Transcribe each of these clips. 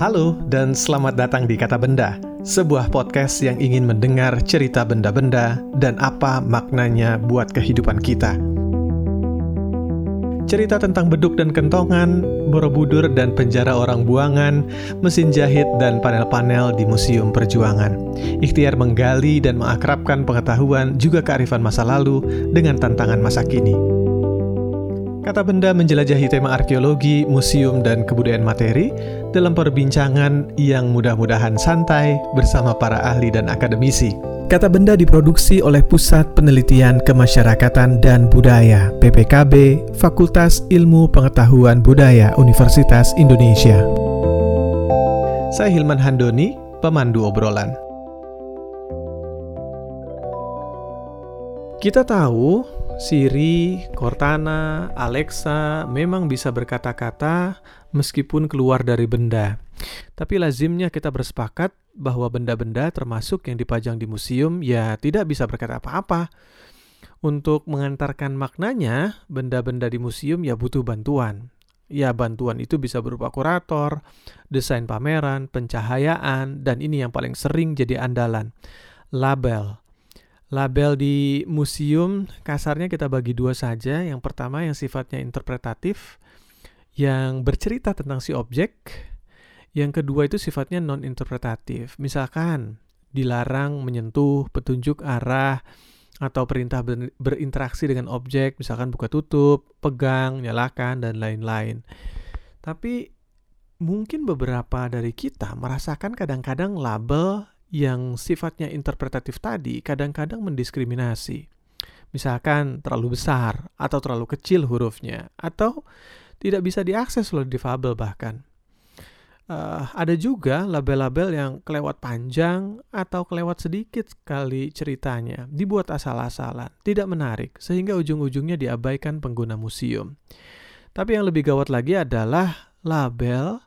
Halo dan selamat datang di Kata Benda, sebuah podcast yang ingin mendengar cerita benda-benda dan apa maknanya buat kehidupan kita. Cerita tentang beduk dan kentongan, borobudur dan penjara orang buangan, mesin jahit dan panel-panel di Museum Perjuangan. Ikhtiar menggali dan mengakrabkan pengetahuan juga kearifan masa lalu dengan tantangan masa kini. Kata benda menjelajahi tema arkeologi, museum, dan kebudayaan materi dalam perbincangan yang mudah-mudahan santai bersama para ahli dan akademisi. Kata benda diproduksi oleh Pusat Penelitian Kemasyarakatan dan Budaya PPKB Fakultas Ilmu Pengetahuan Budaya Universitas Indonesia. Saya Hilman Handoni, pemandu obrolan. Kita tahu Siri, Cortana, Alexa memang bisa berkata-kata meskipun keluar dari benda. Tapi lazimnya kita bersepakat bahwa benda-benda termasuk yang dipajang di museum ya tidak bisa berkata apa-apa. Untuk mengantarkan maknanya, benda-benda di museum ya butuh bantuan. Ya bantuan itu bisa berupa kurator, desain pameran, pencahayaan, dan ini yang paling sering jadi andalan, label Label di museum kasarnya kita bagi dua saja. Yang pertama yang sifatnya interpretatif, yang bercerita tentang si objek. Yang kedua itu sifatnya non-interpretatif. Misalkan dilarang menyentuh petunjuk arah atau perintah berinteraksi dengan objek, misalkan buka tutup, pegang, nyalakan, dan lain-lain. Tapi mungkin beberapa dari kita merasakan kadang-kadang label yang sifatnya interpretatif tadi kadang-kadang mendiskriminasi. Misalkan terlalu besar atau terlalu kecil hurufnya atau tidak bisa diakses oleh difabel bahkan. Uh, ada juga label-label yang kelewat panjang atau kelewat sedikit sekali ceritanya, dibuat asal-asalan, tidak menarik, sehingga ujung-ujungnya diabaikan pengguna museum. Tapi yang lebih gawat lagi adalah label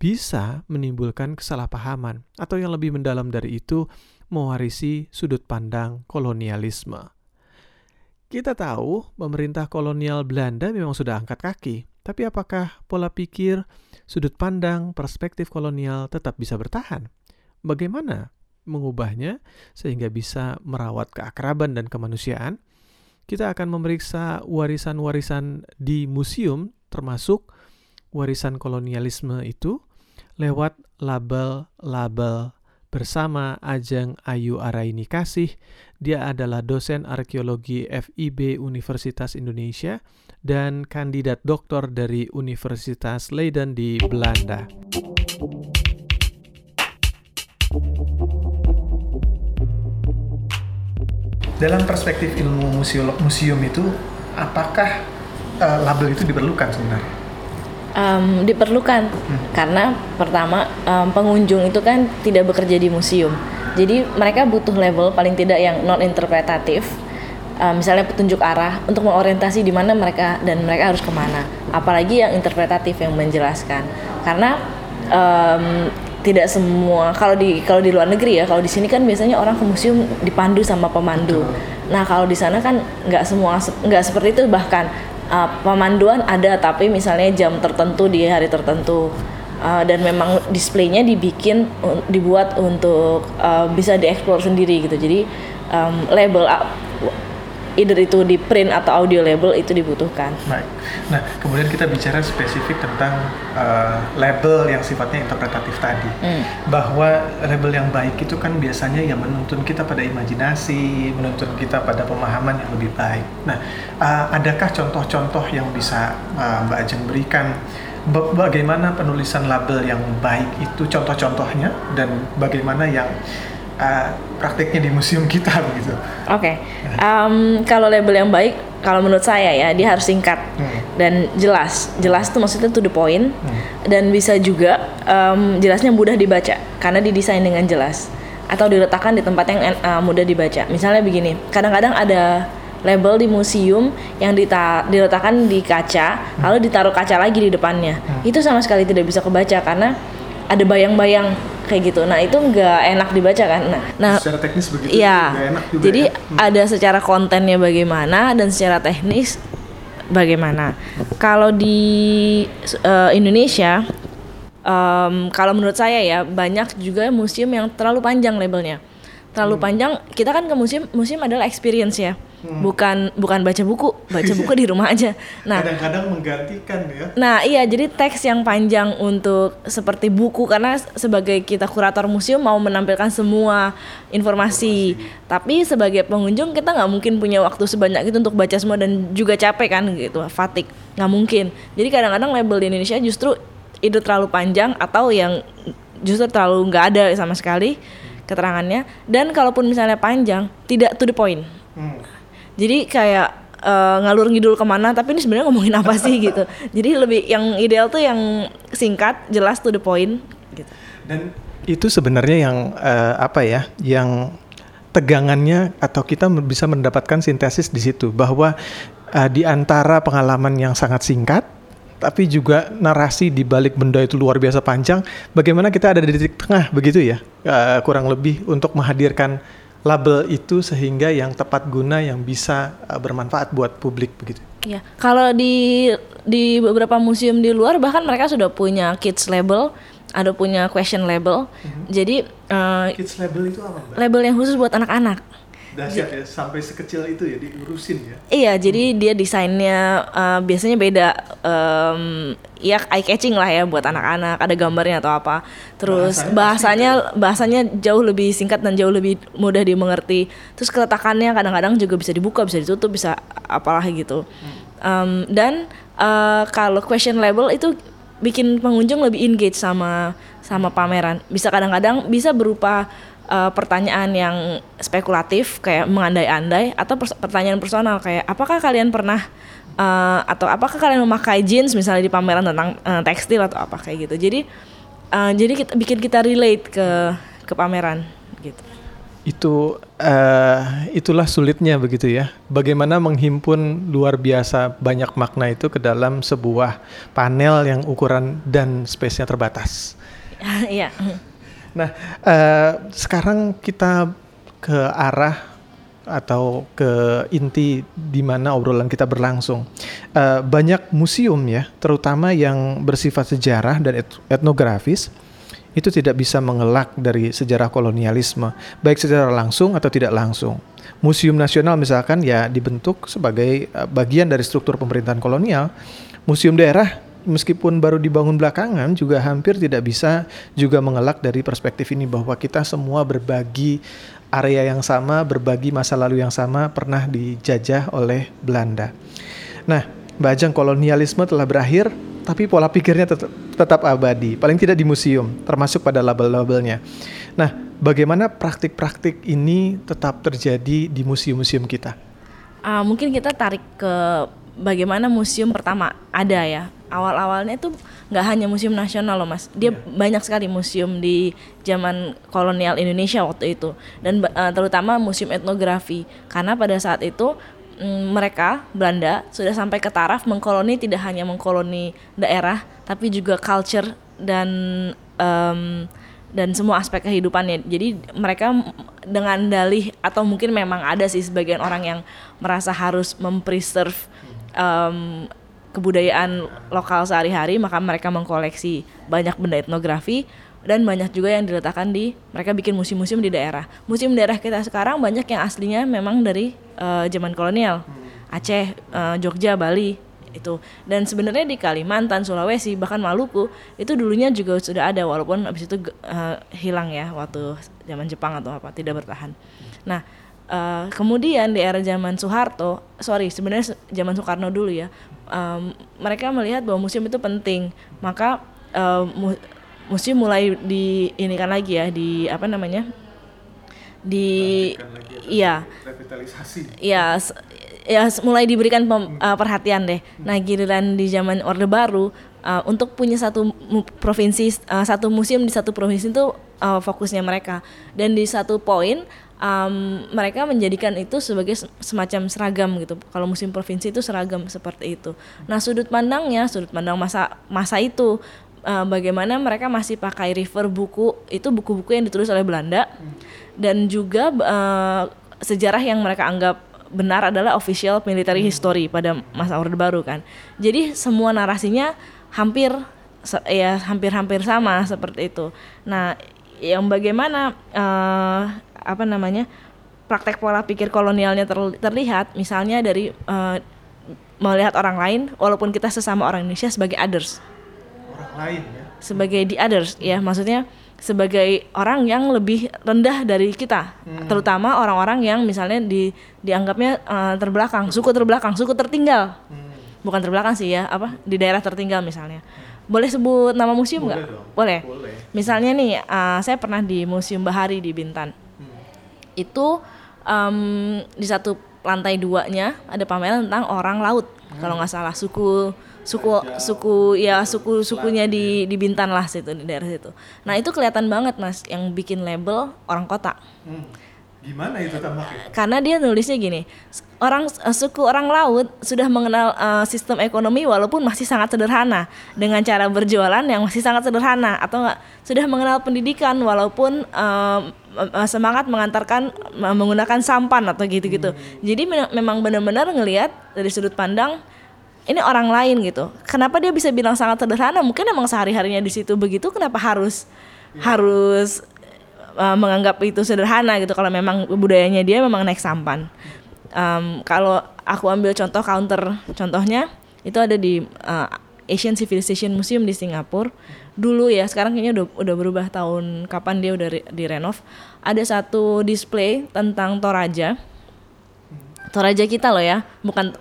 bisa menimbulkan kesalahpahaman atau yang lebih mendalam dari itu mewarisi sudut pandang kolonialisme. Kita tahu pemerintah kolonial Belanda memang sudah angkat kaki, tapi apakah pola pikir, sudut pandang, perspektif kolonial tetap bisa bertahan? Bagaimana mengubahnya sehingga bisa merawat keakraban dan kemanusiaan? Kita akan memeriksa warisan-warisan di museum termasuk warisan kolonialisme itu lewat label-label bersama Ajeng Ayu Araini Kasih. Dia adalah dosen arkeologi FIB Universitas Indonesia dan kandidat doktor dari Universitas Leiden di Belanda. Dalam perspektif ilmu museum, museum itu, apakah uh, label itu diperlukan sebenarnya? Um, diperlukan. Hmm. karena pertama um, pengunjung itu kan tidak bekerja di museum. Jadi mereka butuh level paling tidak yang non interpretatif um, misalnya petunjuk arah untuk mengorientasi di mana mereka dan mereka harus ke mana. Apalagi yang interpretatif yang menjelaskan. Karena um, tidak semua kalau di kalau di luar negeri ya kalau di sini kan biasanya orang ke museum dipandu sama pemandu. Nah kalau di sana kan nggak semua nggak seperti itu. Bahkan uh, pemanduan ada tapi misalnya jam tertentu di hari tertentu. Uh, dan memang displaynya dibikin dibuat untuk uh, bisa dieksplor sendiri gitu. Jadi um, label either itu di print atau audio label itu dibutuhkan. Baik. Nah, kemudian kita bicara spesifik tentang uh, label yang sifatnya interpretatif tadi. Hmm. Bahwa label yang baik itu kan biasanya yang menuntun kita pada imajinasi, menuntun kita pada pemahaman yang lebih baik. Nah, uh, adakah contoh-contoh yang bisa uh, Mbak Ajeng berikan bagaimana penulisan label yang baik itu contoh-contohnya dan bagaimana yang uh, prakteknya di museum kita begitu. Oke, okay. um, kalau label yang baik, kalau menurut saya ya dia harus singkat hmm. dan jelas. Jelas itu maksudnya to the point hmm. dan bisa juga um, jelasnya mudah dibaca karena didesain dengan jelas atau diletakkan di tempat yang uh, mudah dibaca. Misalnya begini, kadang-kadang ada label di museum yang diletakkan di kaca, hmm. lalu ditaruh kaca lagi di depannya. Hmm. Itu sama sekali tidak bisa kebaca karena ada bayang-bayang kayak gitu. Nah itu nggak enak dibaca kan. Nah, nah secara teknis begitu. Iya. Enak juga jadi ya? hmm. ada secara kontennya bagaimana dan secara teknis bagaimana. Kalau di uh, Indonesia um, kalau menurut saya ya banyak juga museum yang terlalu panjang labelnya terlalu hmm. panjang kita kan ke museum museum adalah experience ya hmm. bukan bukan baca buku baca buku di rumah aja. Nah. Kadang-kadang menggantikan ya. Nah iya jadi teks yang panjang untuk seperti buku karena sebagai kita kurator museum mau menampilkan semua informasi, informasi. tapi sebagai pengunjung kita nggak mungkin punya waktu sebanyak itu untuk baca semua dan juga capek kan gitu fatik nggak mungkin. Jadi kadang-kadang label di Indonesia justru itu terlalu panjang atau yang justru terlalu nggak ada sama sekali keterangannya. Dan kalaupun misalnya panjang tidak to the point. Hmm. Jadi kayak uh, ngalur ngidul ke mana tapi ini sebenarnya ngomongin apa sih gitu jadi lebih yang ideal tuh yang singkat jelas to the point gitu dan itu sebenarnya yang uh, apa ya yang tegangannya atau kita bisa mendapatkan sintesis di situ bahwa uh, di antara pengalaman yang sangat singkat tapi juga narasi di balik benda itu luar biasa panjang. Bagaimana kita ada di titik tengah begitu ya, uh, kurang lebih untuk menghadirkan label itu sehingga yang tepat guna yang bisa uh, bermanfaat buat publik begitu. Iya, kalau di di beberapa museum di luar bahkan mereka sudah punya kids label, ada punya question label. Mm -hmm. Jadi uh, kids label itu apa? Mbak? Label yang khusus buat anak-anak dahsyat ya sampai sekecil itu ya diurusin ya. Iya hmm. jadi dia desainnya uh, biasanya beda um, ya eye catching lah ya buat anak-anak ada gambarnya atau apa. Terus bahasanya bahasanya, bahasanya jauh lebih singkat dan jauh lebih mudah dimengerti. Terus keletakannya kadang-kadang juga bisa dibuka bisa ditutup bisa apalah gitu. Hmm. um, dan uh, kalau question label itu bikin pengunjung lebih engage sama sama pameran. Bisa kadang-kadang bisa berupa uh, pertanyaan yang spekulatif kayak mengandai-andai atau pers pertanyaan personal kayak apakah kalian pernah uh, atau apakah kalian memakai jeans? Misalnya di pameran tentang uh, tekstil atau apa kayak gitu. Jadi uh, jadi kita bikin kita relate ke ke pameran gitu. Itu uh, itulah sulitnya begitu ya. Bagaimana menghimpun luar biasa banyak makna itu ke dalam sebuah panel yang ukuran dan space-nya terbatas. Iya Nah, uh, sekarang kita ke arah atau ke inti di mana obrolan kita berlangsung. Uh, banyak museum ya, terutama yang bersifat sejarah dan et etnografis, itu tidak bisa mengelak dari sejarah kolonialisme, baik secara langsung atau tidak langsung. Museum nasional misalkan ya dibentuk sebagai uh, bagian dari struktur pemerintahan kolonial. Museum daerah meskipun baru dibangun belakangan juga hampir tidak bisa juga mengelak dari perspektif ini bahwa kita semua berbagi area yang sama, berbagi masa lalu yang sama pernah dijajah oleh Belanda. Nah, bajang kolonialisme telah berakhir, tapi pola pikirnya tetap, tetap abadi, paling tidak di museum, termasuk pada label-labelnya. Nah, bagaimana praktik-praktik ini tetap terjadi di museum-museum kita? Uh, mungkin kita tarik ke bagaimana museum pertama ada ya awal-awalnya itu nggak hanya museum nasional loh mas dia yeah. banyak sekali museum di zaman kolonial Indonesia waktu itu dan uh, terutama museum etnografi karena pada saat itu mm, mereka Belanda sudah sampai ke taraf mengkoloni tidak hanya mengkoloni daerah tapi juga culture dan um, dan semua aspek kehidupannya. Jadi mereka dengan dalih atau mungkin memang ada sih sebagian orang yang merasa harus mempreserve um, kebudayaan lokal sehari-hari maka mereka mengkoleksi banyak benda etnografi dan banyak juga yang diletakkan di mereka bikin museum-museum di daerah. Museum daerah kita sekarang banyak yang aslinya memang dari uh, zaman kolonial. Aceh, uh, Jogja, Bali itu. Dan sebenarnya di Kalimantan, Sulawesi, bahkan Maluku itu dulunya juga sudah ada walaupun habis itu uh, hilang ya waktu zaman Jepang atau apa, tidak bertahan. Nah, Uh, kemudian di era zaman Soeharto, sorry sebenarnya zaman Soekarno dulu ya, um, mereka melihat bahwa museum itu penting, maka uh, mu museum mulai di ini kan lagi ya di apa namanya di iya. iya ya mulai diberikan pem, uh, perhatian deh. Nah giliran di zaman Orde Baru uh, untuk punya satu provinsi uh, satu museum di satu provinsi itu uh, fokusnya mereka. Dan di satu poin um, mereka menjadikan itu sebagai semacam seragam gitu. Kalau musim provinsi itu seragam seperti itu. Nah sudut pandangnya, sudut pandang masa masa itu uh, bagaimana mereka masih pakai refer buku itu buku-buku yang ditulis oleh Belanda dan juga uh, sejarah yang mereka anggap benar adalah official military history pada masa Orde Baru kan. Jadi semua narasinya hampir ya hampir-hampir sama seperti itu. Nah, yang bagaimana uh, apa namanya praktek pola pikir kolonialnya terlihat, misalnya dari uh, melihat orang lain, walaupun kita sesama orang Indonesia sebagai others. Orang lain ya. Sebagai the others, ya maksudnya sebagai orang yang lebih rendah dari kita, hmm. terutama orang-orang yang misalnya di dianggapnya uh, terbelakang, suku terbelakang, suku tertinggal, hmm. bukan terbelakang sih ya, apa di daerah tertinggal misalnya. Boleh sebut nama museum nggak? Boleh, Boleh. Misalnya nih, uh, saya pernah di Museum Bahari di Bintan. Hmm. Itu um, di satu lantai duanya ada pameran tentang orang laut, hmm. kalau nggak salah suku suku suku ya suku sukunya di di Bintan lah situ di daerah situ. Nah itu kelihatan banget mas yang bikin label orang kota. Hmm. Gimana itu tampaknya? Karena dia nulisnya gini, orang uh, suku orang laut sudah mengenal uh, sistem ekonomi walaupun masih sangat sederhana dengan cara berjualan yang masih sangat sederhana atau enggak sudah mengenal pendidikan walaupun uh, semangat mengantarkan uh, menggunakan sampan atau gitu-gitu. Hmm. Jadi me memang benar-benar ngelihat dari sudut pandang ini orang lain gitu. Kenapa dia bisa bilang sangat sederhana? Mungkin emang sehari-harinya di situ begitu. Kenapa harus ya. harus uh, menganggap itu sederhana gitu? Kalau memang budayanya dia memang naik sampan. Um, kalau aku ambil contoh counter, contohnya itu ada di uh, Asian Civilization Museum di Singapura. Dulu ya, sekarang kayaknya udah udah berubah tahun kapan dia udah re, direnov. Ada satu display tentang Toraja. Toraja kita loh ya, bukan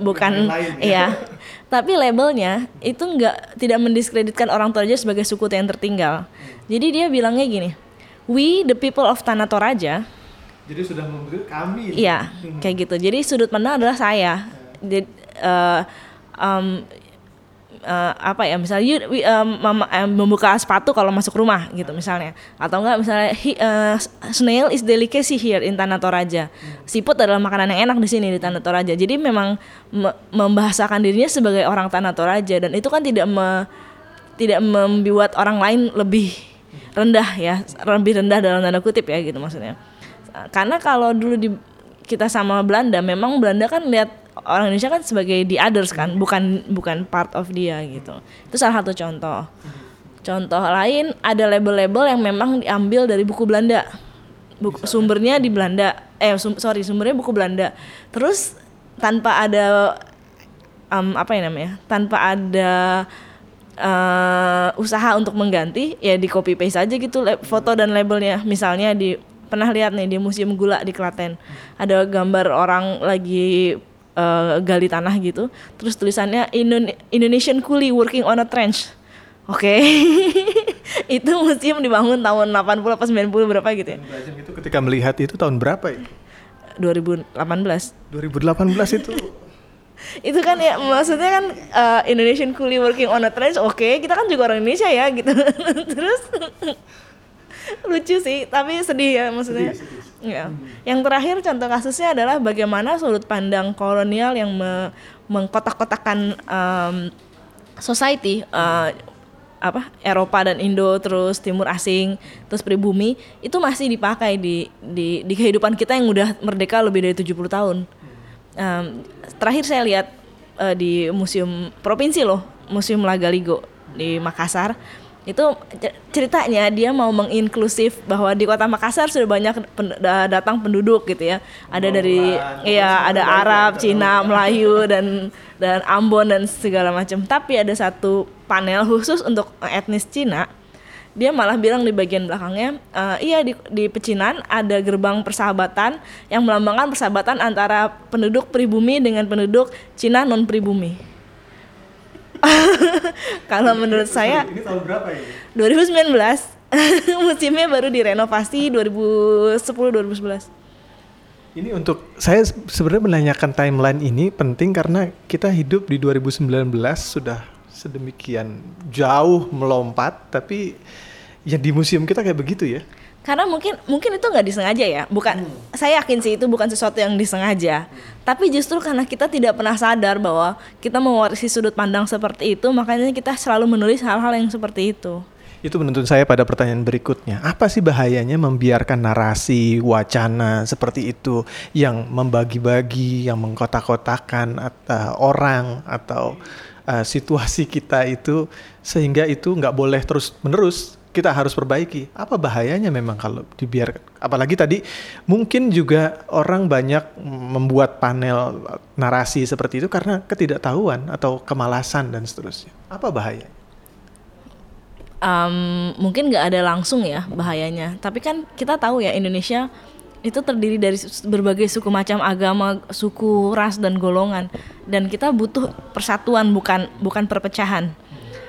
bukan, lain, ya. iya tapi labelnya itu nggak tidak mendiskreditkan orang Toraja sebagai suku yang tertinggal jadi dia bilangnya gini we the people of Tanah Toraja jadi sudah memberi kami. Iya hmm. kayak gitu. Jadi sudut pandang adalah saya. Jadi, uh, um, uh, apa ya misalnya you, um, um, membuka sepatu kalau masuk rumah gitu misalnya. Atau enggak misalnya he, uh, snail is delicacy here in Tanah Toraja siput adalah makanan yang enak di sini di Tanah Toraja jadi memang me membahasakan dirinya sebagai orang Tanah Toraja dan itu kan tidak me, tidak membuat orang lain lebih rendah ya lebih rendah dalam tanda kutip ya gitu maksudnya. Karena kalau dulu di kita sama Belanda memang Belanda kan lihat orang Indonesia kan sebagai the others kan bukan bukan part of dia gitu. Itu salah satu contoh. Contoh lain ada label-label yang memang diambil dari buku Belanda. Buku, sumbernya di Belanda. Eh sum, sorry sumbernya buku Belanda. Terus tanpa ada um, apa ya namanya tanpa ada uh, usaha untuk mengganti ya di copy paste aja gitu foto dan labelnya misalnya di pernah lihat nih di museum gula di Klaten ada gambar orang lagi uh, gali tanah gitu. Terus tulisannya Indonesian Coolie working on a trench. Oke. Okay. itu museum dibangun tahun 80 apa 90 berapa gitu ya. itu ketika melihat itu tahun berapa ya? 2018. 2018 itu itu kan ya maksudnya kan uh, Indonesian Coolie working on a trench oke okay, kita kan juga orang Indonesia ya gitu terus lucu sih tapi sedih ya maksudnya sedih, sedih. Ya. Hmm. Yang terakhir contoh kasusnya adalah bagaimana sudut pandang kolonial yang me mengkotak-kotakan um, society uh, apa Eropa dan Indo terus Timur asing terus pribumi itu masih dipakai di di di kehidupan kita yang udah merdeka lebih dari 70 tahun. Um, terakhir saya lihat uh, di museum provinsi loh, Museum Lagaligo di Makassar. Itu ceritanya dia mau menginklusif bahwa di kota Makassar sudah banyak pen, datang penduduk gitu ya. Ada oh, dari ya ada Arab, Cina, Melayu dan dan Ambon dan segala macam. Tapi ada satu panel khusus untuk etnis Cina dia malah bilang di bagian belakangnya uh, iya di, di pecinan ada gerbang persahabatan yang melambangkan persahabatan antara penduduk pribumi dengan penduduk Cina non pribumi Kalau menurut saya Ini tahun berapa ini? 2019. Musimnya baru direnovasi 2010 2011. Ini untuk saya sebenarnya menanyakan timeline ini penting karena kita hidup di 2019 sudah sedemikian jauh melompat tapi yang di museum kita kayak begitu ya karena mungkin mungkin itu nggak disengaja ya bukan hmm. saya yakin sih itu bukan sesuatu yang disengaja hmm. tapi justru karena kita tidak pernah sadar bahwa kita mewarisi sudut pandang seperti itu makanya kita selalu menulis hal-hal yang seperti itu itu menuntun saya pada pertanyaan berikutnya apa sih bahayanya membiarkan narasi wacana seperti itu yang membagi-bagi yang mengkotak-kotakan uh, orang atau uh, situasi kita itu sehingga itu nggak boleh terus menerus kita harus perbaiki. Apa bahayanya memang kalau dibiarkan? Apalagi tadi mungkin juga orang banyak membuat panel narasi seperti itu karena ketidaktahuan atau kemalasan dan seterusnya. Apa bahaya? Um, mungkin nggak ada langsung ya bahayanya. Tapi kan kita tahu ya Indonesia itu terdiri dari berbagai suku macam agama, suku, ras dan golongan. Dan kita butuh persatuan bukan bukan perpecahan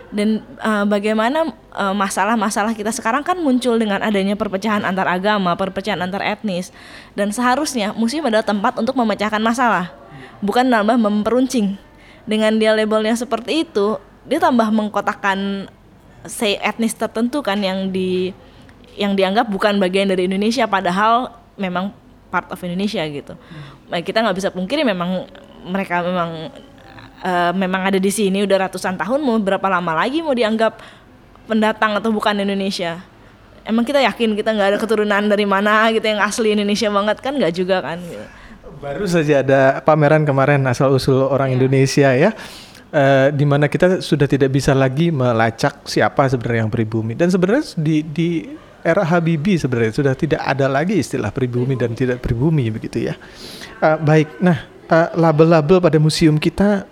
dan uh, bagaimana eh, masalah-masalah uh, kita sekarang kan muncul dengan adanya perpecahan antar agama, perpecahan antar etnis dan seharusnya museum adalah tempat untuk memecahkan masalah, bukan nambah memperuncing. Dengan dia labelnya seperti itu, dia tambah mengkotakkan say etnis tertentu kan yang di yang dianggap bukan bagian dari Indonesia padahal memang part of Indonesia gitu. Nah, kita nggak bisa pungkiri memang mereka memang uh, memang ada di sini udah ratusan tahun mau berapa lama lagi mau dianggap pendatang atau bukan Indonesia? Emang kita yakin kita nggak ada keturunan dari mana gitu yang asli Indonesia banget? Kan nggak juga kan gitu. baru saja ada pameran kemarin asal usul orang ya. Indonesia ya. Uh, di mana kita sudah tidak bisa lagi melacak siapa sebenarnya yang pribumi. Dan sebenarnya di di era Habibie sebenarnya sudah tidak ada lagi istilah pribumi dan tidak pribumi begitu ya. Uh, baik. Nah label-label uh, pada museum kita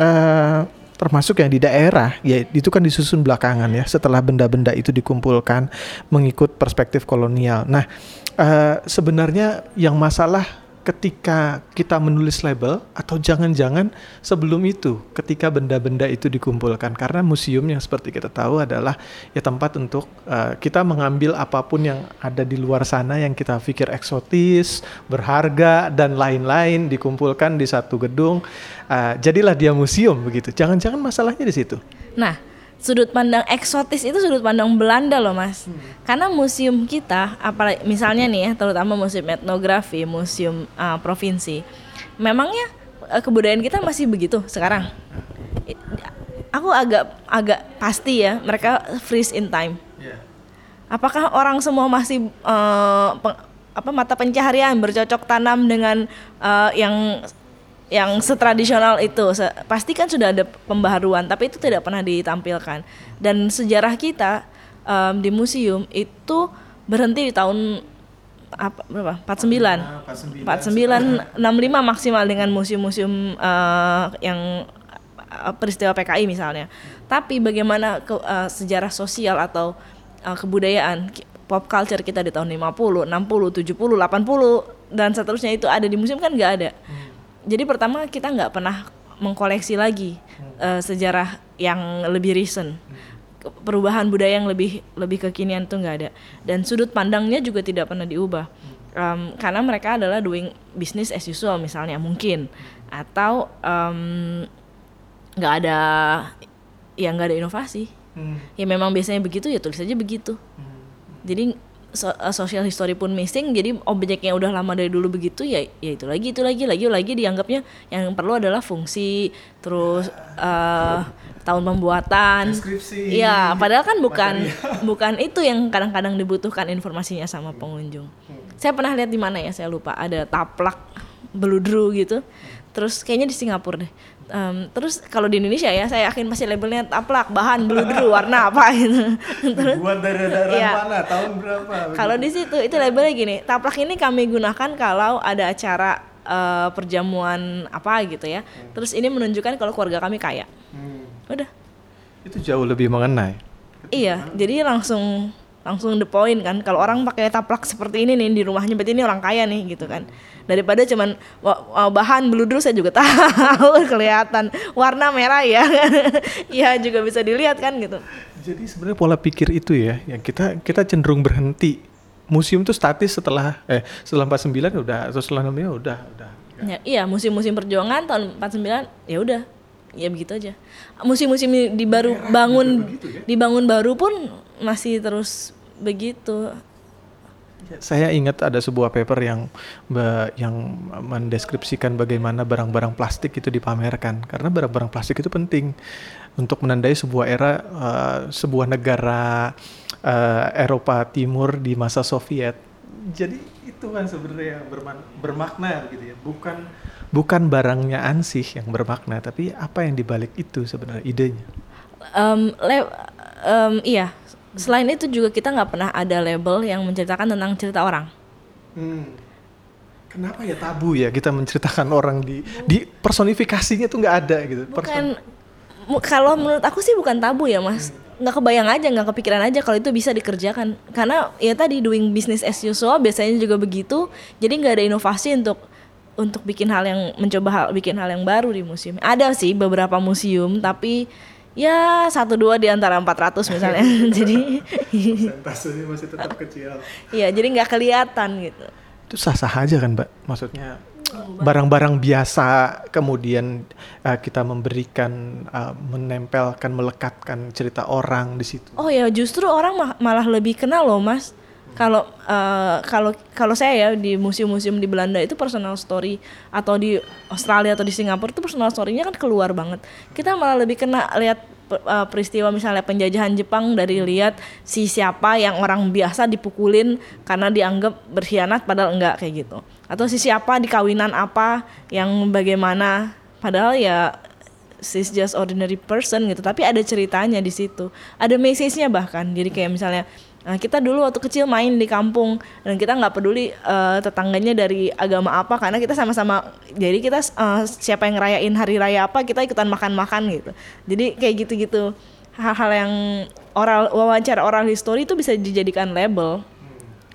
uh, termasuk yang di daerah ya itu kan disusun belakangan ya setelah benda-benda itu dikumpulkan mengikut perspektif kolonial. Nah uh, sebenarnya yang masalah ketika kita menulis label atau jangan-jangan sebelum itu ketika benda-benda itu dikumpulkan karena museum yang seperti kita tahu adalah ya tempat untuk uh, kita mengambil apa pun yang ada di luar sana yang kita pikir eksotis, berharga dan lain-lain dikumpulkan di satu gedung uh, jadilah dia museum begitu. Jangan-jangan masalahnya di situ. Nah, sudut pandang eksotis itu sudut pandang Belanda loh mas hmm. karena museum kita apalagi misalnya nih ya terutama museum etnografi museum uh, provinsi memangnya uh, kebudayaan kita masih begitu sekarang aku agak agak pasti ya mereka freeze in time yeah. apakah orang semua masih uh, apa mata pencaharian bercocok tanam dengan uh, yang yang setradisional itu. Pasti kan sudah ada pembaharuan tapi itu tidak pernah ditampilkan. Dan sejarah kita um, di museum itu berhenti di tahun apa berapa? 49 49 65 maksimal dengan museum-museum uh, yang uh, peristiwa PKI misalnya. Tapi bagaimana ke, uh, sejarah sosial atau uh, kebudayaan pop culture kita di tahun 50 60 70 80 dan seterusnya itu ada di museum kan nggak ada. Hmm jadi pertama kita nggak pernah mengkoleksi lagi hmm. uh, sejarah yang lebih recent hmm. perubahan budaya yang lebih lebih kekinian tuh nggak ada dan sudut pandangnya juga tidak pernah diubah um, karena mereka adalah doing business as usual misalnya mungkin atau nggak um, ada ya nggak ada inovasi hmm. ya memang biasanya begitu ya tulis aja begitu hmm. jadi so, uh, social history pun missing jadi objeknya udah lama dari dulu begitu ya ya itu lagi itu lagi lagi lagi dianggapnya yang perlu adalah fungsi terus uh, tahun pembuatan. Iya padahal kan bukan bukan itu yang kadang-kadang dibutuhkan informasinya sama pengunjung. Hmm. saya pernah lihat di mana ya saya lupa ada taplak beludru gitu. Terus kayaknya di Singapura deh Um, terus kalau di Indonesia ya saya yakin masih labelnya taplak bahan bludru warna apa gitu. terus buat dari daerah ya, mana tahun berapa? Kalau di situ itu labelnya gini, taplak ini kami gunakan kalau ada acara uh, perjamuan apa gitu ya. Hmm. Terus ini menunjukkan kalau keluarga kami kaya. Hmm. Udah. Itu jauh lebih mengenai. Iya, jadi langsung langsung the point kan. Kalau orang pakai taplak seperti ini nih di rumahnya berarti ini orang kaya nih gitu kan. Daripada cuman bahan beludru saya juga tahu kelihatan. Warna merah ya. Ya juga bisa dilihat kan gitu. Jadi sebenarnya pola pikir itu ya yang kita kita cenderung berhenti. Museum itu statis setelah eh setelah 49 udah atau setelah 65 udah udah. Ya, iya musim-musim perjuangan tahun 49 ya udah. Ya begitu aja. Musim-musim di baru bangun ya? dibangun baru pun masih terus begitu saya ingat ada sebuah paper yang yang mendeskripsikan bagaimana barang-barang plastik itu dipamerkan karena barang-barang plastik itu penting untuk menandai sebuah era uh, sebuah negara uh, Eropa Timur di masa Soviet. Jadi itu kan sebenarnya bermakna gitu ya, bukan bukan barangnya ansih yang bermakna, tapi apa yang dibalik itu sebenarnya idenya. Um, le- um, iya, selain itu juga kita nggak pernah ada label yang menceritakan tentang cerita orang. Hmm. Kenapa ya tabu ya kita menceritakan orang di di personifikasinya tuh nggak ada gitu. Bukan, kalau menurut aku sih bukan tabu ya mas. Nggak kebayang aja, nggak kepikiran aja kalau itu bisa dikerjakan. Karena ya tadi doing business as usual biasanya juga begitu. Jadi nggak ada inovasi untuk untuk bikin hal yang mencoba hal bikin hal yang baru di museum. Ada sih beberapa museum tapi ya satu dua di antara 400 misalnya. jadi persentasenya masih tetap kecil. Iya, jadi nggak kelihatan gitu. Itu sah-sah aja kan, Mbak? Maksudnya barang-barang biasa kemudian uh, kita memberikan uh, menempelkan melekatkan cerita orang di situ. Oh ya, justru orang ma malah lebih kenal loh, Mas kalau uh, kalau kalau saya ya di museum-museum di Belanda itu personal story atau di Australia atau di Singapura itu personal story-nya kan keluar banget. Kita malah lebih kena lihat uh, peristiwa misalnya penjajahan Jepang dari lihat si siapa yang orang biasa dipukulin karena dianggap berkhianat padahal enggak kayak gitu. Atau si siapa di kawinan apa yang bagaimana padahal ya she's just ordinary person gitu tapi ada ceritanya di situ ada message-nya bahkan jadi kayak misalnya Nah, kita dulu waktu kecil main di kampung dan kita nggak peduli uh, tetangganya dari agama apa karena kita sama-sama jadi kita uh, siapa yang rayain hari raya apa kita ikutan makan-makan gitu. Jadi kayak gitu-gitu hal-hal yang oral wawancara oral history itu bisa dijadikan label.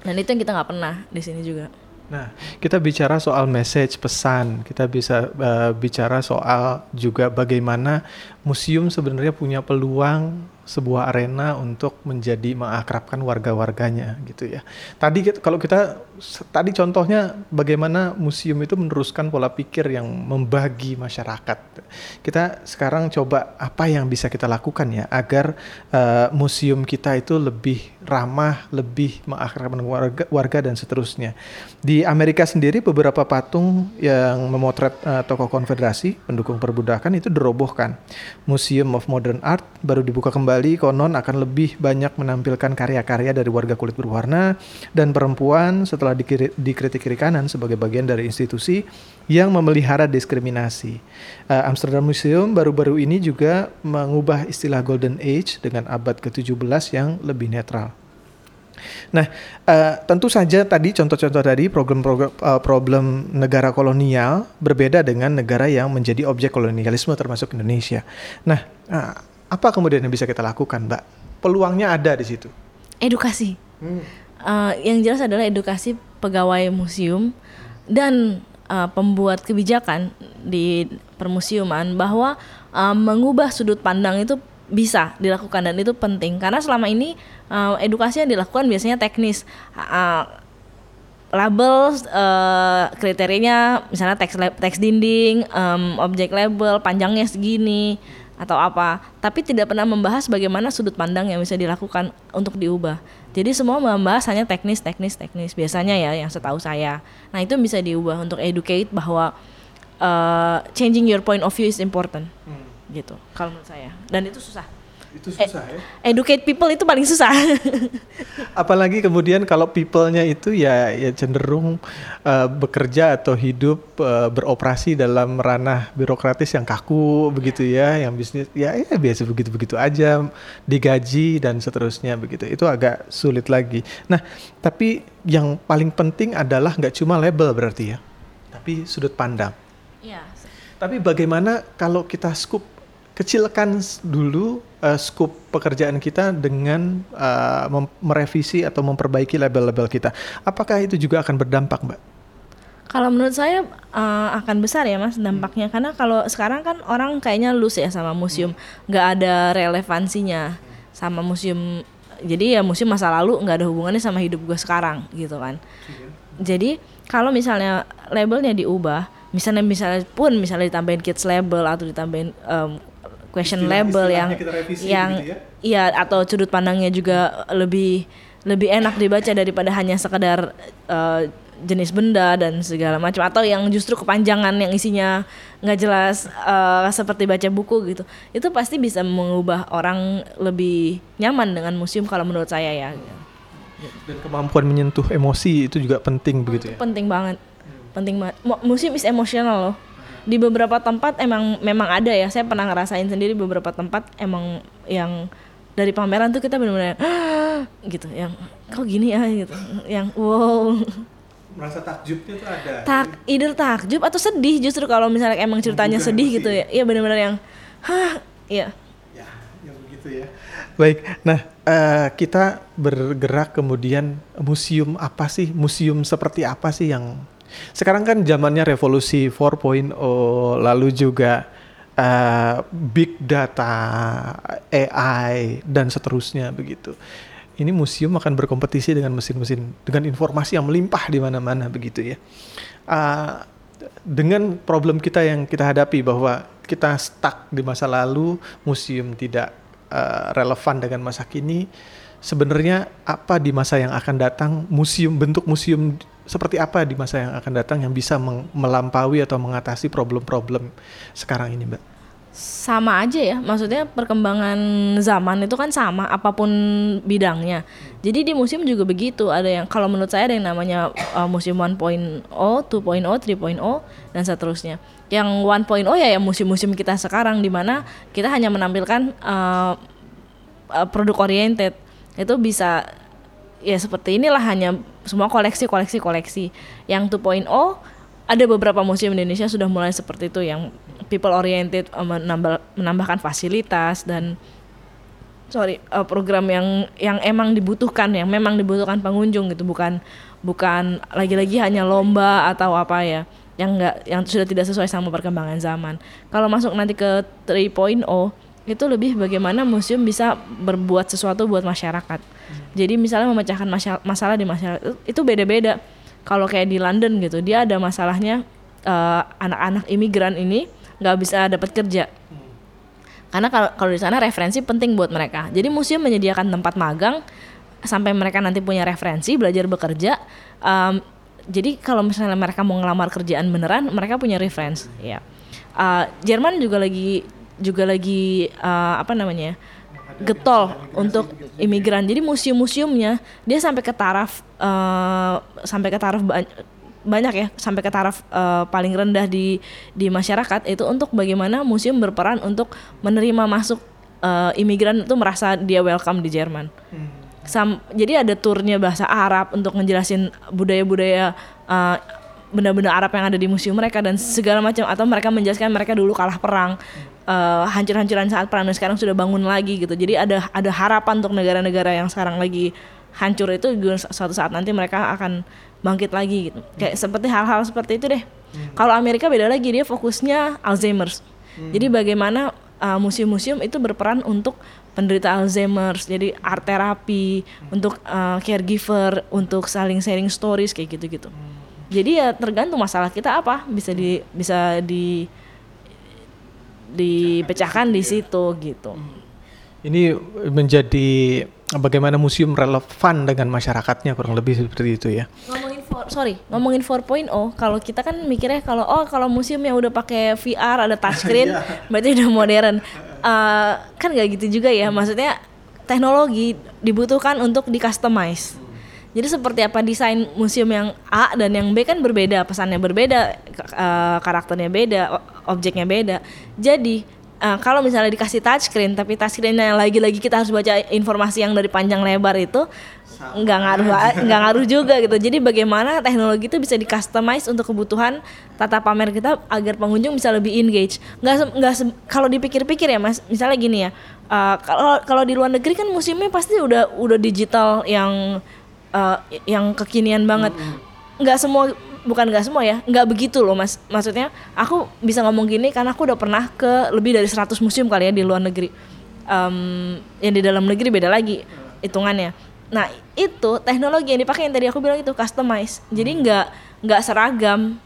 Dan itu yang kita nggak pernah di sini juga. Nah, kita bicara soal message pesan, kita bisa uh, bicara soal juga bagaimana museum sebenarnya punya peluang sebuah arena untuk menjadi mengakrabkan warga-warganya gitu ya. Tadi kalau kita tadi contohnya bagaimana museum itu meneruskan pola pikir yang membagi masyarakat. Kita sekarang coba apa yang bisa kita lakukan ya agar uh, museum kita itu lebih ramah, lebih mengakrabkan warga, warga dan seterusnya. Di Amerika sendiri beberapa patung yang memotret uh, tokoh konfederasi pendukung perbudakan itu dirobohkan. Museum of Modern Art baru dibuka kembali konon akan lebih banyak menampilkan karya-karya dari warga kulit berwarna dan perempuan setelah dikritik kiri kanan sebagai bagian dari institusi yang memelihara diskriminasi. Uh, Amsterdam Museum baru-baru ini juga mengubah istilah Golden Age dengan abad ke-17 yang lebih netral. Nah, uh, tentu saja tadi contoh-contoh tadi problem-problem uh, problem negara kolonial berbeda dengan negara yang menjadi objek kolonialisme termasuk Indonesia. Nah, uh, apa kemudian yang bisa kita lakukan, Mbak? Peluangnya ada di situ. Edukasi. Hmm. Uh, yang jelas adalah edukasi pegawai museum dan uh, pembuat kebijakan di permusiuman bahwa uh, mengubah sudut pandang itu bisa dilakukan dan itu penting karena selama ini uh, edukasi yang dilakukan biasanya teknis. Uh, label uh, kriterianya misalnya teks teks dinding, um, objek label panjangnya segini atau apa, tapi tidak pernah membahas bagaimana sudut pandang yang bisa dilakukan untuk diubah. Jadi semua membahas hanya teknis, teknis, teknis. Biasanya ya yang setahu saya. Nah itu bisa diubah untuk educate bahwa uh, changing your point of view is important, hmm. gitu. Kalau menurut saya. Dan itu susah itu susah ya. Educate people itu paling susah. Apalagi kemudian kalau people-nya itu ya ya cenderung uh, bekerja atau hidup uh, beroperasi dalam ranah birokratis yang kaku begitu ya, yang bisnis ya ya biasa begitu-begitu aja, digaji dan seterusnya begitu. Itu agak sulit lagi. Nah, tapi yang paling penting adalah nggak cuma label berarti ya, tapi sudut pandang. Iya. Tapi bagaimana kalau kita scoop kecilkan dulu uh, scope pekerjaan kita dengan uh, merevisi atau memperbaiki label-label kita. Apakah itu juga akan berdampak, Mbak? Kalau menurut saya uh, akan besar ya mas dampaknya hmm. karena kalau sekarang kan orang kayaknya loose ya sama museum, nggak hmm. ada relevansinya sama museum. Jadi ya museum masa lalu nggak ada hubungannya sama hidup gue sekarang gitu kan. Hmm. Jadi kalau misalnya labelnya diubah, misalnya misalnya pun misalnya ditambahin kids label atau ditambahin um, question istilah, label yang yang gitu ya? iya atau sudut pandangnya juga lebih lebih enak dibaca daripada hanya sekedar uh, jenis benda dan segala macam atau yang justru kepanjangan yang isinya nggak jelas uh, seperti baca buku gitu. Itu pasti bisa mengubah orang lebih nyaman dengan museum kalau menurut saya ya. Dan kemampuan menyentuh emosi itu juga penting begitu ya. Penting banget. Penting banget. Mu- museum is emosional loh di beberapa tempat emang memang ada ya. Saya pernah ngerasain sendiri beberapa tempat emang yang dari pameran tuh kita benar-benar gitu yang kok gini ya? gitu. Yang wow. Merasa takjubnya tuh ada. tak either takjub atau sedih justru kalau misalnya emang ceritanya Menggugah sedih emosi gitu ya. Iya benar-benar yang hah iya. Ya, yang begitu ya. Baik, nah eh, kita bergerak kemudian museum apa sih? Museum seperti apa sih yang sekarang kan zamannya revolusi 4.0 lalu juga eh, big data, AI dan seterusnya begitu. Ini museum akan berkompetisi dengan mesin-mesin dengan informasi yang melimpah di mana-mana begitu ya. Eh, dengan problem kita yang kita hadapi bahwa kita stuck di masa lalu, museum tidak eh, relevan dengan masa kini. Sebenarnya apa di masa yang akan datang, museum bentuk museum seperti apa di masa yang akan datang yang bisa melampaui atau mengatasi problem-problem sekarang ini, Mbak? sama aja ya maksudnya perkembangan zaman itu kan sama apa pun bidangnya. Jadi di museum juga begitu ada yang kalau menurut saya ada yang namanya uh, museum 1.0 2.0 3.0 dan seterusnya. Yang 1.0 ya ya museum-museum kita sekarang di mana kita hanya menampilkan uh, uh, produk oriented. Itu bisa ya seperti inilah hanya semua koleksi koleksi koleksi. Yang 2.0 ada beberapa museum di Indonesia sudah mulai seperti itu yang people oriented uh, menambah, menambahkan fasilitas dan sorry uh, program yang yang emang dibutuhkan yang memang dibutuhkan pengunjung gitu. Bukan bukan lagi-lagi hanya lomba atau apa ya yang enggak yang sudah tidak sesuai sama perkembangan zaman. Kalau masuk nanti ke 3.0 itu lebih bagaimana museum bisa berbuat sesuatu buat masyarakat. Jadi misalnya memecahkan masalah di masyarakat itu- beda-beda. Kalau kayak di London gitu dia ada masalahnya eh, anak-anak imigran ini nggak bisa dapat kerja. Karena kalau kalau di sana referensi penting buat mereka. Jadi museum menyediakan tempat magang sampai mereka nanti punya referensi belajar bekerja Em, jadi kalau misalnya mereka mau ngelamar kerjaan beneran mereka punya reference ya. Eh, Jerman juga lagi juga lagi eh, apa namanya getol untuk imigran. Jadi museum-museumnya dia sampai ke taraf eh, sampai ke taraf ba- banyak ya sampai ke taraf eh, paling rendah di di masyarakat itu untuk bagaimana museum berperan untuk menerima masuk eh, imigran itu merasa dia welcome di Jerman. Sam- jadi ada turnya bahasa Arab untuk ngejelasin budaya-budaya uh, benda-benda Arab yang ada di museum mereka dan segala macam atau mereka menjelaskan mereka dulu kalah perang uh, hancur-hancuran saat perang dan sekarang sudah bangun lagi gitu. Jadi ada ada harapan untuk negara-negara yang sekarang lagi hancur itu suatu saat nanti mereka akan bangkit lagi gitu. Kayak seperti hal-hal seperti itu deh. Kalau Amerika beda lagi dia fokusnya Alzheimer's. Jadi bagaimana uh, museum-museum itu berperan untuk penderita Alzheimer's, jadi art terapi, untuk uh, caregiver, untuk saling sharing stories kayak gitu-gitu. Jadi ya tergantung masalah kita apa. Bisa di bisa di dipecahkan di situ gitu. Ini menjadi bagaimana museum relevan dengan masyarakatnya kurang lebih seperti itu ya. Ngomongin for, sorry, ngomongin 4.0, kalau kita kan mikirnya kalau oh kalau museum yang udah pakai VR ada touchscreen, berarti udah modern. Eh, kan nggak gitu juga ya, maksudnya teknologi dibutuhkan untuk di customize. Jadi seperti apa desain museum yang A dan yang B kan berbeda, pesannya berbeda, eh, karakternya beda, objeknya beda. Jadi eh, kalau misalnya dikasih touchscreen, tapi touchscreennya yang lagi-lagi kita harus baca informasi yang dari panjang lebar itu nggak ngaruh nggak ngaruh juga gitu. Jadi bagaimana teknologi itu bisa di customize untuk kebutuhan tata pamer kita agar pengunjung bisa lebih engage. Nggak nggak kalau dipikir-pikir ya mas, misalnya gini ya, eh, kalau kalau di luar negeri kan museumnya pasti udah udah digital yang eh, yang kekinian banget. Nggak semua bukan nggak semua ya, nggak begitu loh mas. Maksudnya aku bisa ngomong gini karena aku udah pernah ke lebih dari 100 museum kali ya di luar negeri. Em, yang di dalam negeri beda lagi hitungannya. Nah itu teknologi yang dipakai yang tadi aku bilang itu customize. Jadi nggak nggak seragam.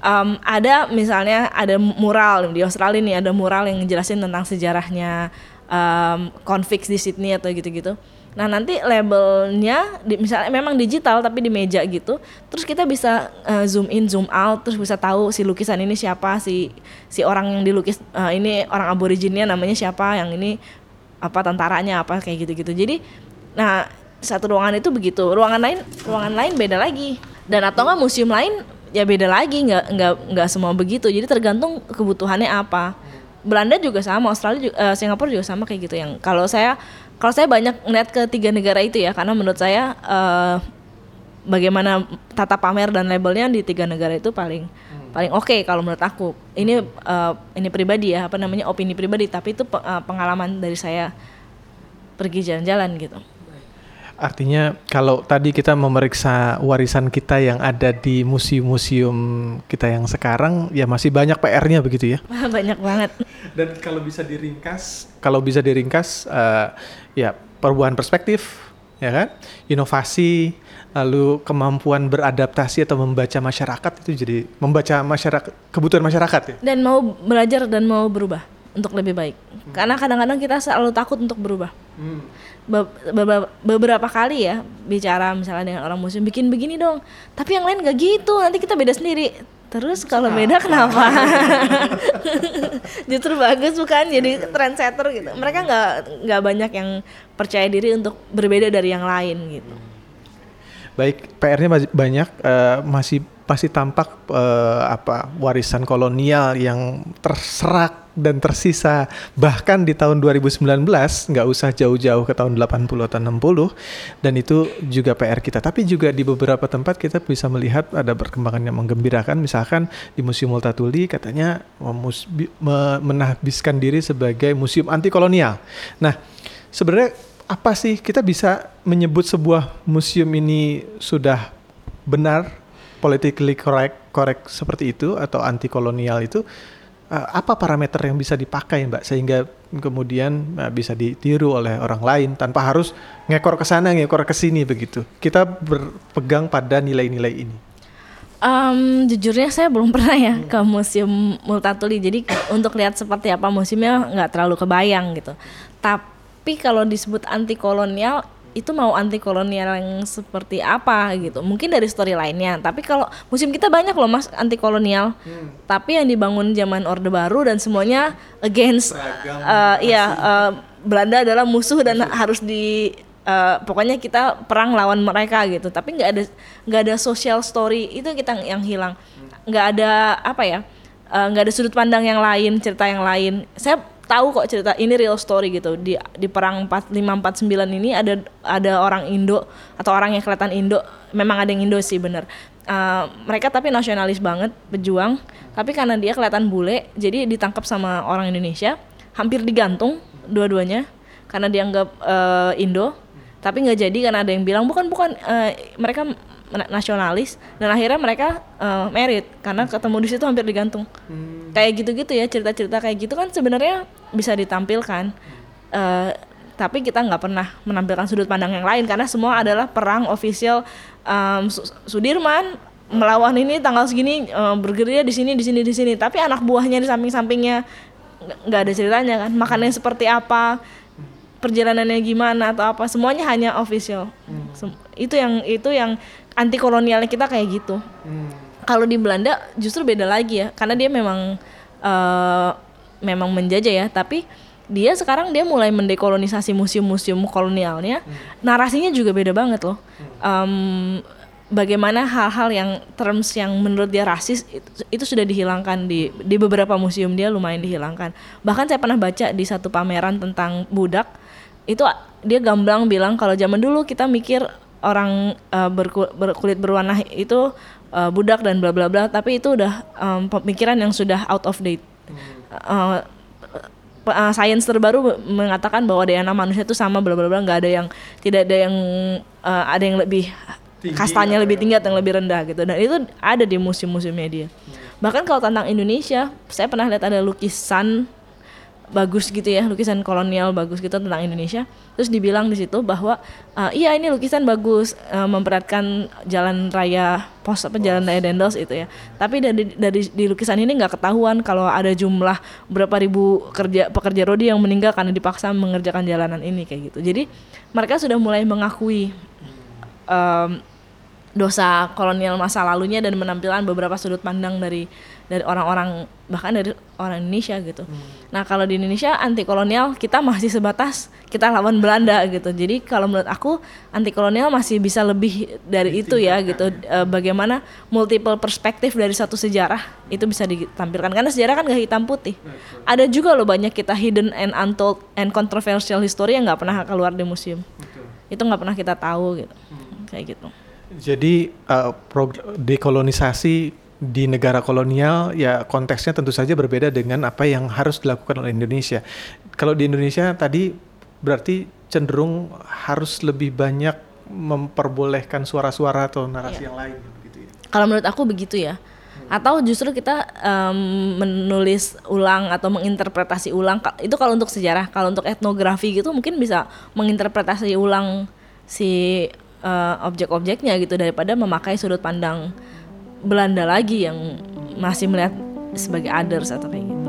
Em, ada misalnya ada mural di Australia nih ada mural yang ngejelasin tentang sejarahnya em, konflik di Sydney atau gitu-gitu. Nah nanti labelnya di, misalnya memang digital tapi di meja gitu, terus kita bisa eh, zoom in zoom out, terus bisa tahu si lukisan ini siapa, si si orang yang dilukis eh, ini orang aboriginnya namanya siapa, yang ini apa tentaranya apa kayak gitu-gitu. Jadi nah satu ruangan itu begitu, ruangan lain ruangan lain beda lagi. Dan atau enggak museum lain ya beda lagi nggak nggak nggak semua begitu jadi tergantung kebutuhannya apa Belanda juga sama Australia juga, uh, Singapura juga sama kayak gitu yang kalau saya kalau saya banyak ngeliat ke tiga negara itu ya karena menurut saya uh, bagaimana tata pamer dan labelnya di tiga negara itu paling hmm. paling oke okay kalau menurut aku ini uh, ini pribadi ya apa namanya opini pribadi tapi itu uh, pengalaman dari saya pergi jalan-jalan gitu Artinya kalau tadi kita memeriksa warisan kita yang ada di museum-museum kita yang sekarang ya masih banyak PR-nya begitu ya. banyak banget. Dan kalau bisa diringkas, kalau bisa diringkas uh, ya perubahan perspektif ya kan, inovasi, lalu kemampuan beradaptasi atau membaca masyarakat itu jadi membaca masyarakat kebutuhan masyarakat ya. Dan mau belajar dan mau berubah untuk lebih baik. Hmm. Karena kadang-kadang kita selalu takut untuk berubah. Hmm be be beberapa kali ya bicara misalnya dengan orang muslim bikin begini dong. Tapi yang lain gak gitu nanti kita beda sendiri. Terus kalau beda kenapa? Justru bagus bukan? Jadi trendsetter gitu. Mereka nggak nggak banyak yang percaya diri untuk berbeda dari yang lain gitu. Baik PR-nya banyak uh, masih pasti tampak uh, apa warisan kolonial yang terserak dan tersisa. Bahkan di tahun 2019 nggak usah jauh-jauh ke tahun 80 atau 60 dan itu juga PR kita. Tapi juga di beberapa tempat kita bisa melihat ada perkembangan yang menggembirakan. Misalkan di Museum Multatuli katanya menahbiskan diri sebagai museum anti kolonial nah sebenarnya apa sih kita bisa menyebut sebuah museum ini sudah benar politically correct correct seperti itu atau anti kolonial itu uh, apa parameter yang bisa dipakai mbak sehingga kemudian uh, bisa ditiru oleh orang lain tanpa harus ngekor ke sana ngekor ke sini begitu kita berpegang pada nilai-nilai ini Um, jujurnya saya belum pernah ya hmm. ke museum Multatuli, jadi untuk lihat seperti apa museumnya nggak terlalu kebayang gitu. Tapi kalau disebut anti kolonial, itu mau anti kolonial yang seperti apa gitu mungkin dari story lainnya tapi kalau musim kita banyak loh mas anti kolonial hmm. tapi yang dibangun zaman orde baru dan semuanya against uh, ya uh, Belanda adalah musuh dan musuh. harus di uh, pokoknya kita perang lawan mereka gitu tapi nggak ada nggak ada social story itu kita yang hilang hmm. nggak hmm. ada apa ya nggak uh, ada sudut pandang yang lain cerita yang lain saya tahu kok cerita ini real story gitu. Di di perang 4549 ini ada ada orang Indo atau orang yang kelihatan Indo. Memang ada yang Indo sih bener. Uh, mereka tapi nasionalis banget pejuang. Tapi karena dia kelihatan bule jadi ditangkap sama orang Indonesia. Hampir digantung dua-duanya karena dianggap uh, Indo. Tapi nggak jadi karena ada yang bilang bukan bukan uh, mereka nasionalis dan akhirnya mereka uh, merit karena ketemu di situ hampir digantung. Hmm. kayak gitu-gitu ya cerita-cerita kayak gitu kan sebenarnya bisa ditampilkan. Uh, tapi kita nggak pernah menampilkan sudut pandang yang lain karena semua adalah perang ofisial um, Sudirman melawan ini tanggal segini uh, bergerilya di sini di sini di sini. Tapi anak buahnya di samping-sampingnya nggak ada ceritanya kan makannya seperti apa perjalanannya gimana atau apa semuanya hanya official hmm. itu yang itu yang anti kolonialnya kita kayak gitu. Hmm. Kalau di Belanda justru beda lagi ya, karena dia memang uh, memang menjajah ya, tapi dia sekarang dia mulai mendekolonisasi museum-museum kolonialnya. Hmm. Narasinya juga beda banget loh. Um, bagaimana hal-hal yang terms yang menurut dia rasis itu, itu sudah dihilangkan di di beberapa museum dia lumayan dihilangkan. Bahkan saya pernah baca di satu pameran tentang budak itu dia gamblang bilang kalau zaman dulu kita mikir orang uh, berku, berkulit berwarna itu uh, budak dan bla bla bla tapi itu udah um, pemikiran yang sudah out of date. Uh, uh, sains terbaru mengatakan bahwa DNA manusia itu sama bla bla bla nggak ada yang tidak ada yang uh, ada yang lebih tinggi, kastanya ya, lebih tinggi atau yang lebih rendah gitu. Dan itu ada di museum-museumnya dia. Hmm. bahkan kalau tentang Indonesia saya pernah lihat ada lukisan bagus gitu ya lukisan kolonial bagus gitu tentang Indonesia. Terus dibilang di situ bahwa uh, iya ini lukisan bagus uh, memperhatikan jalan raya pos apa jalan raya Dendels itu ya. Tapi dari dari di lukisan ini nggak ketahuan kalau ada jumlah berapa ribu kerja pekerja rodi yang meninggal karena dipaksa mengerjakan jalanan ini kayak gitu. Jadi mereka sudah mulai mengakui um, dosa kolonial masa lalunya dan menampilkan beberapa sudut pandang dari dari orang-orang bahkan dari orang Indonesia gitu. Hmm. Nah kalau di Indonesia anti kolonial kita masih sebatas kita lawan Belanda gitu. Jadi kalau menurut aku anti kolonial masih bisa lebih dari itu ya gitu. E, bagaimana multiple perspektif dari satu sejarah itu bisa ditampilkan karena sejarah kan gak hitam putih. Ada juga loh banyak kita hidden and untold and controversial history yang nggak pernah keluar di museum. Itu nggak pernah kita tahu gitu. Hmm. Kayak gitu. Jadi uh, dekolonisasi di negara kolonial ya konteksnya tentu saja berbeda dengan apa yang harus dilakukan oleh Indonesia. Kalau di Indonesia tadi berarti cenderung harus lebih banyak memperbolehkan suara-suara atau narasi yeah. yang lain gitu ya. Kalau menurut aku begitu ya. Atau justru kita um, menulis ulang atau menginterpretasi ulang itu kalau untuk sejarah, kalau untuk etnografi gitu mungkin bisa menginterpretasi ulang si uh, objek-objeknya gitu daripada memakai sudut pandang Belanda lagi yang masih melihat sebagai others atau kayak gitu.